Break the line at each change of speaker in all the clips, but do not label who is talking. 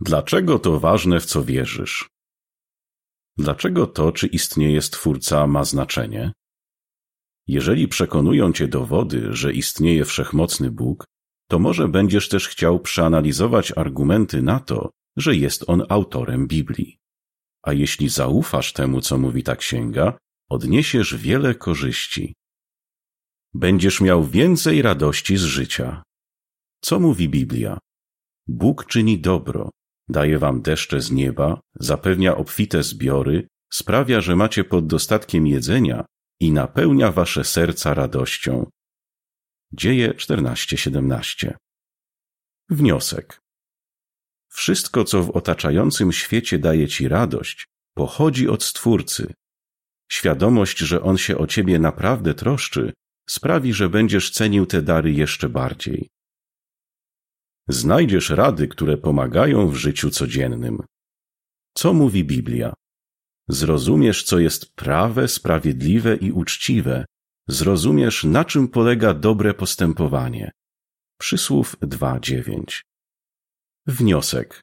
Dlaczego to ważne, w co wierzysz? Dlaczego to, czy istnieje Stwórca, ma znaczenie? Jeżeli przekonują cię dowody, że istnieje wszechmocny Bóg, to może będziesz też chciał przeanalizować argumenty na to, że jest on autorem Biblii. A jeśli zaufasz temu, co mówi ta księga, odniesiesz wiele korzyści. Będziesz miał więcej radości z życia. Co mówi Biblia? Bóg czyni dobro, daje wam deszcze z nieba, zapewnia obfite zbiory, sprawia, że macie pod dostatkiem jedzenia i napełnia wasze serca radością. Dzieje 14:17. Wniosek. Wszystko, co w otaczającym świecie daje ci radość, pochodzi od Stwórcy. Świadomość, że On się o ciebie naprawdę troszczy, sprawi, że będziesz cenił te dary jeszcze bardziej. Znajdziesz rady, które pomagają w życiu codziennym. Co mówi Biblia? Zrozumiesz, co jest prawe, sprawiedliwe i uczciwe. Zrozumiesz, na czym polega dobre postępowanie. Przysłów 2.9 Wniosek.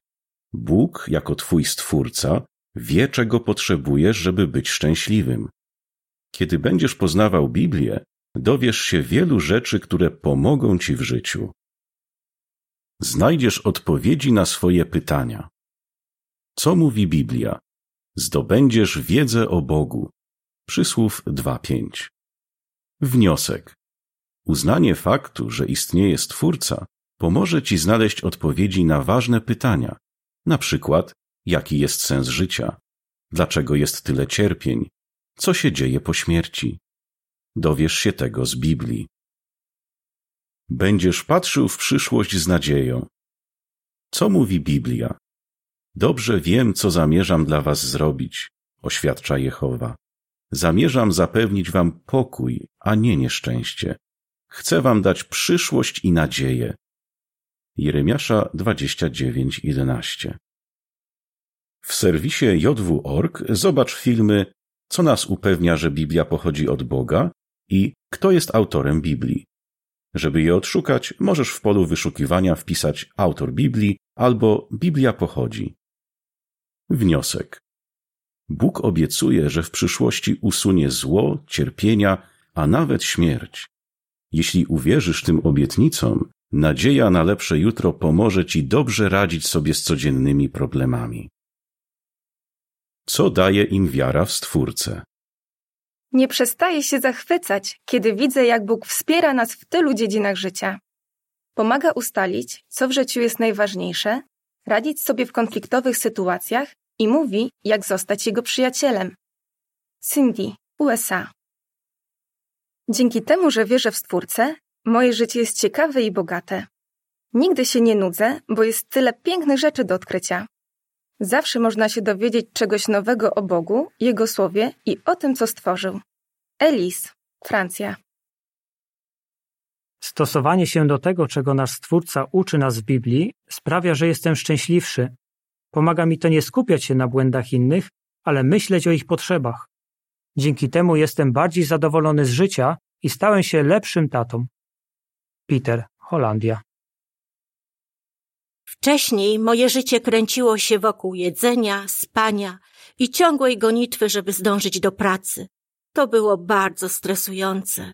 Bóg, jako Twój Stwórca, wie, czego potrzebujesz, żeby być szczęśliwym. Kiedy będziesz poznawał Biblię, dowiesz się wielu rzeczy, które pomogą Ci w życiu. Znajdziesz odpowiedzi na swoje pytania. Co mówi Biblia? Zdobędziesz wiedzę o Bogu. Przysłów 2.5. Wniosek. Uznanie faktu, że istnieje Stwórca, pomoże Ci znaleźć odpowiedzi na ważne pytania, na przykład, jaki jest sens życia, dlaczego jest tyle cierpień, co się dzieje po śmierci. Dowiesz się tego z Biblii. Będziesz patrzył w przyszłość z nadzieją. Co mówi Biblia? Dobrze wiem, co zamierzam dla was zrobić, oświadcza Jehowa. Zamierzam zapewnić wam pokój, a nie nieszczęście. Chcę wam dać przyszłość i nadzieję. Jeremiasza 29:11. W serwisie jw.org zobacz filmy Co nas upewnia, że Biblia pochodzi od Boga i Kto jest autorem Biblii. Żeby je odszukać, możesz w polu wyszukiwania wpisać autor Biblii albo Biblia pochodzi. Wniosek. Bóg obiecuje, że w przyszłości usunie zło, cierpienia, a nawet śmierć. Jeśli uwierzysz tym obietnicom, Nadzieja na lepsze jutro pomoże Ci dobrze radzić sobie z codziennymi problemami. Co daje im wiara w Stwórcę?
Nie przestaję się zachwycać, kiedy widzę, jak Bóg wspiera nas w tylu dziedzinach życia. Pomaga ustalić, co w życiu jest najważniejsze, radzić sobie w konfliktowych sytuacjach i mówi, jak zostać Jego przyjacielem. Cindy, USA. Dzięki temu, że wierzę w Stwórcę, Moje życie jest ciekawe i bogate. Nigdy się nie nudzę, bo jest tyle pięknych rzeczy do odkrycia. Zawsze można się dowiedzieć czegoś nowego o Bogu, Jego słowie i o tym, co stworzył. Elise, Francja.
Stosowanie się do tego, czego nasz Stwórca uczy nas w Biblii, sprawia, że jestem szczęśliwszy. Pomaga mi to nie skupiać się na błędach innych, ale myśleć o ich potrzebach. Dzięki temu jestem bardziej zadowolony z życia i stałem się lepszym tatą. Peter, Holandia.
Wcześniej moje życie kręciło się wokół jedzenia, spania i ciągłej gonitwy, żeby zdążyć do pracy. To było bardzo stresujące.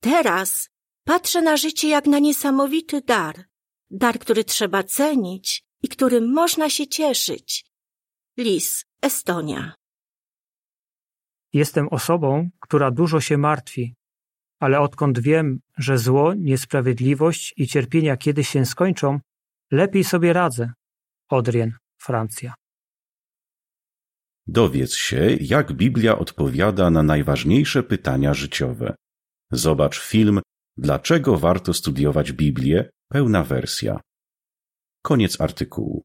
Teraz patrzę na życie jak na niesamowity dar. Dar, który trzeba cenić i którym można się cieszyć. Lis, Estonia.
Jestem osobą, która dużo się martwi, ale odkąd wiem, że zło, niesprawiedliwość i cierpienia kiedyś się skończą, lepiej sobie radzę. Odrien, Francja.
Dowiedz się, jak Biblia odpowiada na najważniejsze pytania życiowe. Zobacz film Dlaczego warto studiować Biblię? Pełna wersja. Koniec artykułu.